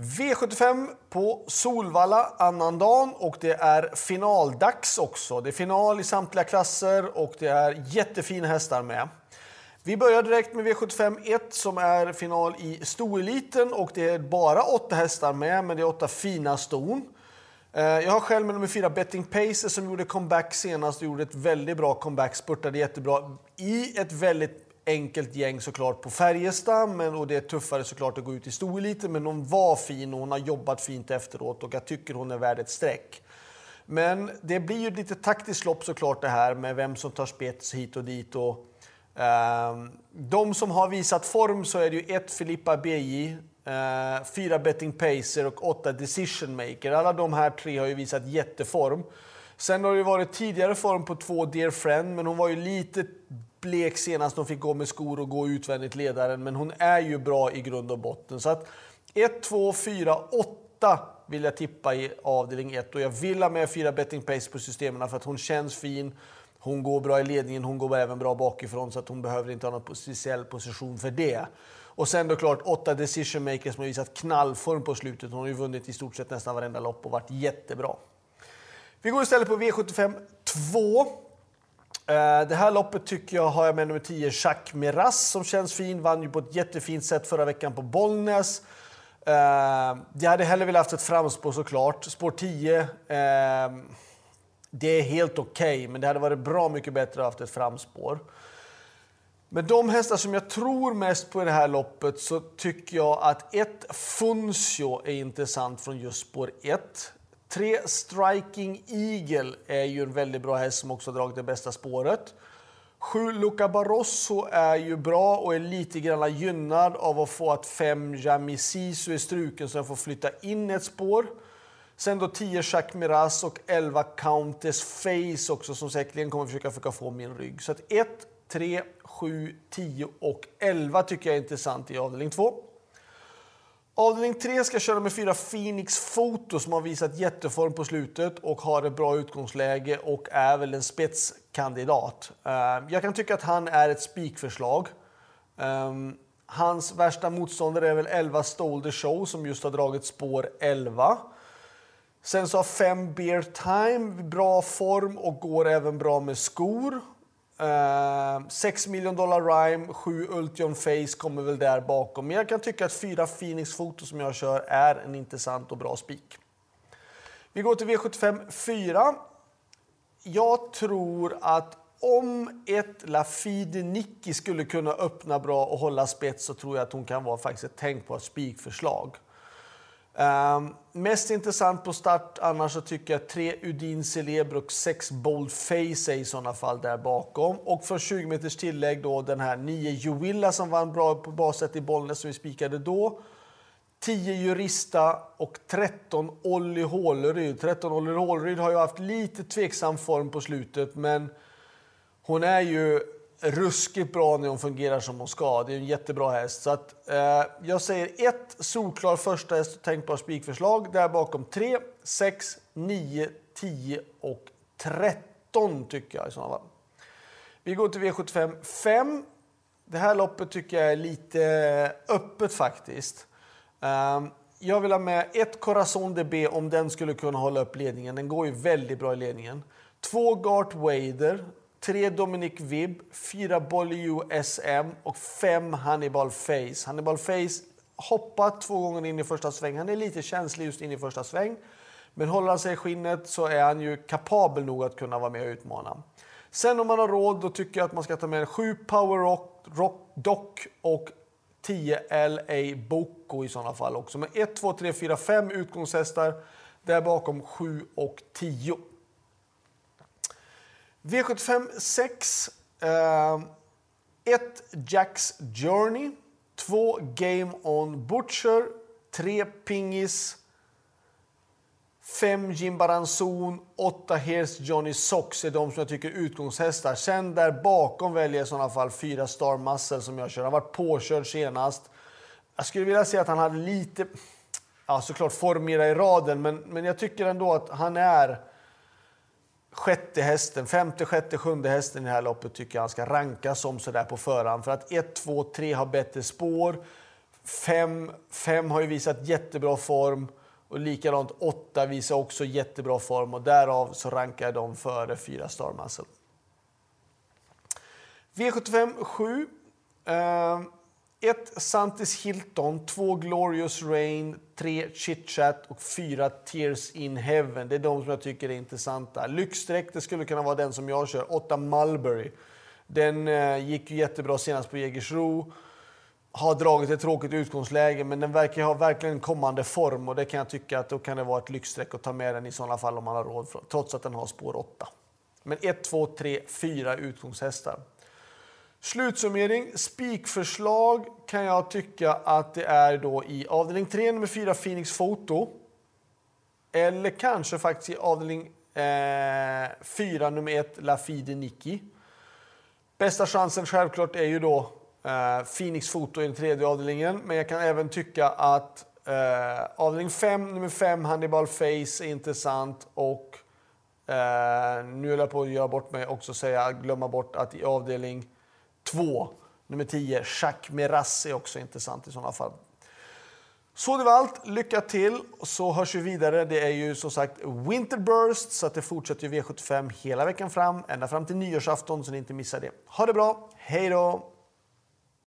V75 på Solvalla annandagen och det är finaldags också. Det är final i samtliga klasser och det är jättefina hästar med. Vi börjar direkt med V75 1 som är final i stoeliten och det är bara åtta hästar med, men det är åtta fina ston. Eh, jag har själv med nummer fyra Betting Pacer som gjorde comeback senast och gjorde ett väldigt bra comeback, spurtade jättebra i ett väldigt enkelt gäng såklart på Färjestad men, och det är tuffare såklart att gå ut i storeliten, men hon var fin och hon har jobbat fint efteråt och jag tycker hon är värd ett streck. Men det blir ju lite taktiskt lopp såklart det här med vem som tar spets hit och dit. Och, eh, de som har visat form så är det ju ett Filippa BJ, eh, fyra Betting Pacer och åtta Decision Maker. Alla de här tre har ju visat jätteform. Sen har det varit tidigare form på två Dear Friend, men hon var ju lite blek senast hon fick gå med skor och gå utvändigt ledaren. Men hon är ju bra i grund och botten. Så att 1, 2, 4, 8 vill jag tippa i avdelning 1. Och jag vill ha med fyra betting pace på systemen för att hon känns fin. Hon går bra i ledningen, hon går även bra bakifrån så att hon behöver inte ha någon speciell position för det. Och sen då klart åtta decision makers som har visat knallform på slutet. Hon har ju vunnit i stort sett nästan varenda lopp och varit jättebra. Vi går istället på V75 2. Eh, det här loppet tycker jag har jag med nummer 10, Jacques Miras, som känns fin. Vann ju på ett jättefint sätt förra veckan på Bollnäs. Eh, jag hade hellre velat haft ett framspår såklart. Spår 10, ehm, det är helt okej, okay, men det hade varit bra mycket bättre att haft ett framspår. Men de hästar som jag tror mest på i det här loppet så tycker jag att ett Funcio är intressant från just spår 1. Tre Striking Eagle är ju en väldigt bra häst som också har dragit det bästa spåret. Sju Luca Barroso är ju bra och är lite grann gynnad av att få att fem Jami Sisu är struken så den får flytta in ett spår. Sen då 10 Jacques Miraz och 11 Countess Face också som säkerligen kommer försöka, försöka få min rygg. Så att 1, 3, 7, 10 och 11 tycker jag är intressant i avdelning 2. Avdelning 3 ska köra med fyra Phoenix Foto som har visat jätteform på slutet och har ett bra utgångsläge och är väl en spetskandidat. Ehm, jag kan tycka att han är ett spikförslag. Ehm, hans värsta motståndare är väl 11 Stole the Show som just har dragit spår 11. Sen så har 5 Beer Time bra form och går även bra med skor. Ehm, uh, 6 miljoner dollar Rhyme, 7 Ultion Face kommer väl där bakom. Men jag kan tycka att 4 Phoenix Foto som jag kör är en intressant och bra spik. Vi går till V75 4. Jag tror att om ett Lafide Nicky skulle kunna öppna bra och hålla spets så tror jag att hon kan vara faktiskt ett tänkbart spikförslag. Um, mest intressant på start annars så tycker jag tre Udin Celebre och sex Bold Face i sådana fall där bakom. Och för 20 meters tillägg då den här 9 Juilla som vann bra på baset i Bollnäs som vi spikade då. 10 Jurista och 13 Olli Håleryd. 13 Olli Håleryd har ju haft lite tveksam form på slutet men hon är ju ruskigt bra när hon fungerar som hon ska. Det är en jättebra häst. Så att, eh, jag säger ett solklar första häst och tänkbar spikförslag. Där bakom 3, 6, 9, 10 och 13 tycker jag i sådana fall. Vi går till V75 5. Det här loppet tycker jag är lite öppet faktiskt. Eh, jag vill ha med ett Corazon DB om den skulle kunna hålla upp ledningen. Den går ju väldigt bra i ledningen. Två Gart Wader tre Dominic Vibb, fyra Bolly SM och fem Hannibal Face. Hannibal Face hoppat två gånger in i första sväng. Han är lite känslig just in i första sväng. Men håller han sig i skinnet så är han ju kapabel nog att kunna vara med och utmana. Sen om man har råd då tycker jag att man ska ta med 7 Power Rock, Rock Doc och 10 LA Boko i sådana fall också. Men 1, 2, 3, 4, 5 utgångshästar. Där bakom 7 och 10. V75 6. 1 eh, Jacks Journey. 2 Game On Butcher. 3 Pingis. 5 Jim Baranzon, 8 Here's Johnny Sox är de som jag tycker är utgångshästar. Sen där bakom väljer jag i sådana fall 4 Star Muscle som jag kör. Han var påkörd senast. Jag skulle vilja säga att han hade lite, ja såklart formera i raden, men, men jag tycker ändå att han är sjätte hästen, femte, sjätte, sjunde hästen i det här loppet tycker jag han ska rankas som sådär på förhand. För att 1, 2, 3 har bättre spår. 5, 5 har ju visat jättebra form och likadant 8 visar också jättebra form och därav så rankar jag dem före 4 Star Muscle. V75 7. 1 Santis Hilton, 2 Glorious Rain, 3 Chitchat och 4 Tears in Heaven. Det är de som jag tycker är intressanta. Lyxstreck, det skulle kunna vara den som jag kör. 8 Mulberry. Den eh, gick ju jättebra senast på Jägersro. Har dragit ett tråkigt utgångsläge, men den verkar ha verkligen kommande form och det kan jag tycka att då kan det vara ett lyxstreck att ta med den i sådana fall om man har råd, trots att den har spår 8. Men 1, 2, 3, 4 utgångshästar. Slutsummering. Spikförslag kan jag tycka att det är då i avdelning 3, nummer 4, Phoenix Foto. Eller kanske faktiskt i avdelning eh, 4, nummer 1, Lafide Niki. Bästa chansen självklart är ju då eh, Phoenix Foto i den tredje avdelningen. Men jag kan även tycka att eh, avdelning 5, nummer 5, Hannibal Face är intressant. Och eh, nu höll jag på att göra bort mig också säga, glömma bort att i avdelning 2, nummer 10, Jacques Meras är också intressant i sådana fall. Så det var allt. Lycka till så hörs vi vidare. Det är ju som sagt Winterburst så att det fortsätter V75 hela veckan fram ända fram till nyårsafton så ni inte missar det. Ha det bra. Hej då!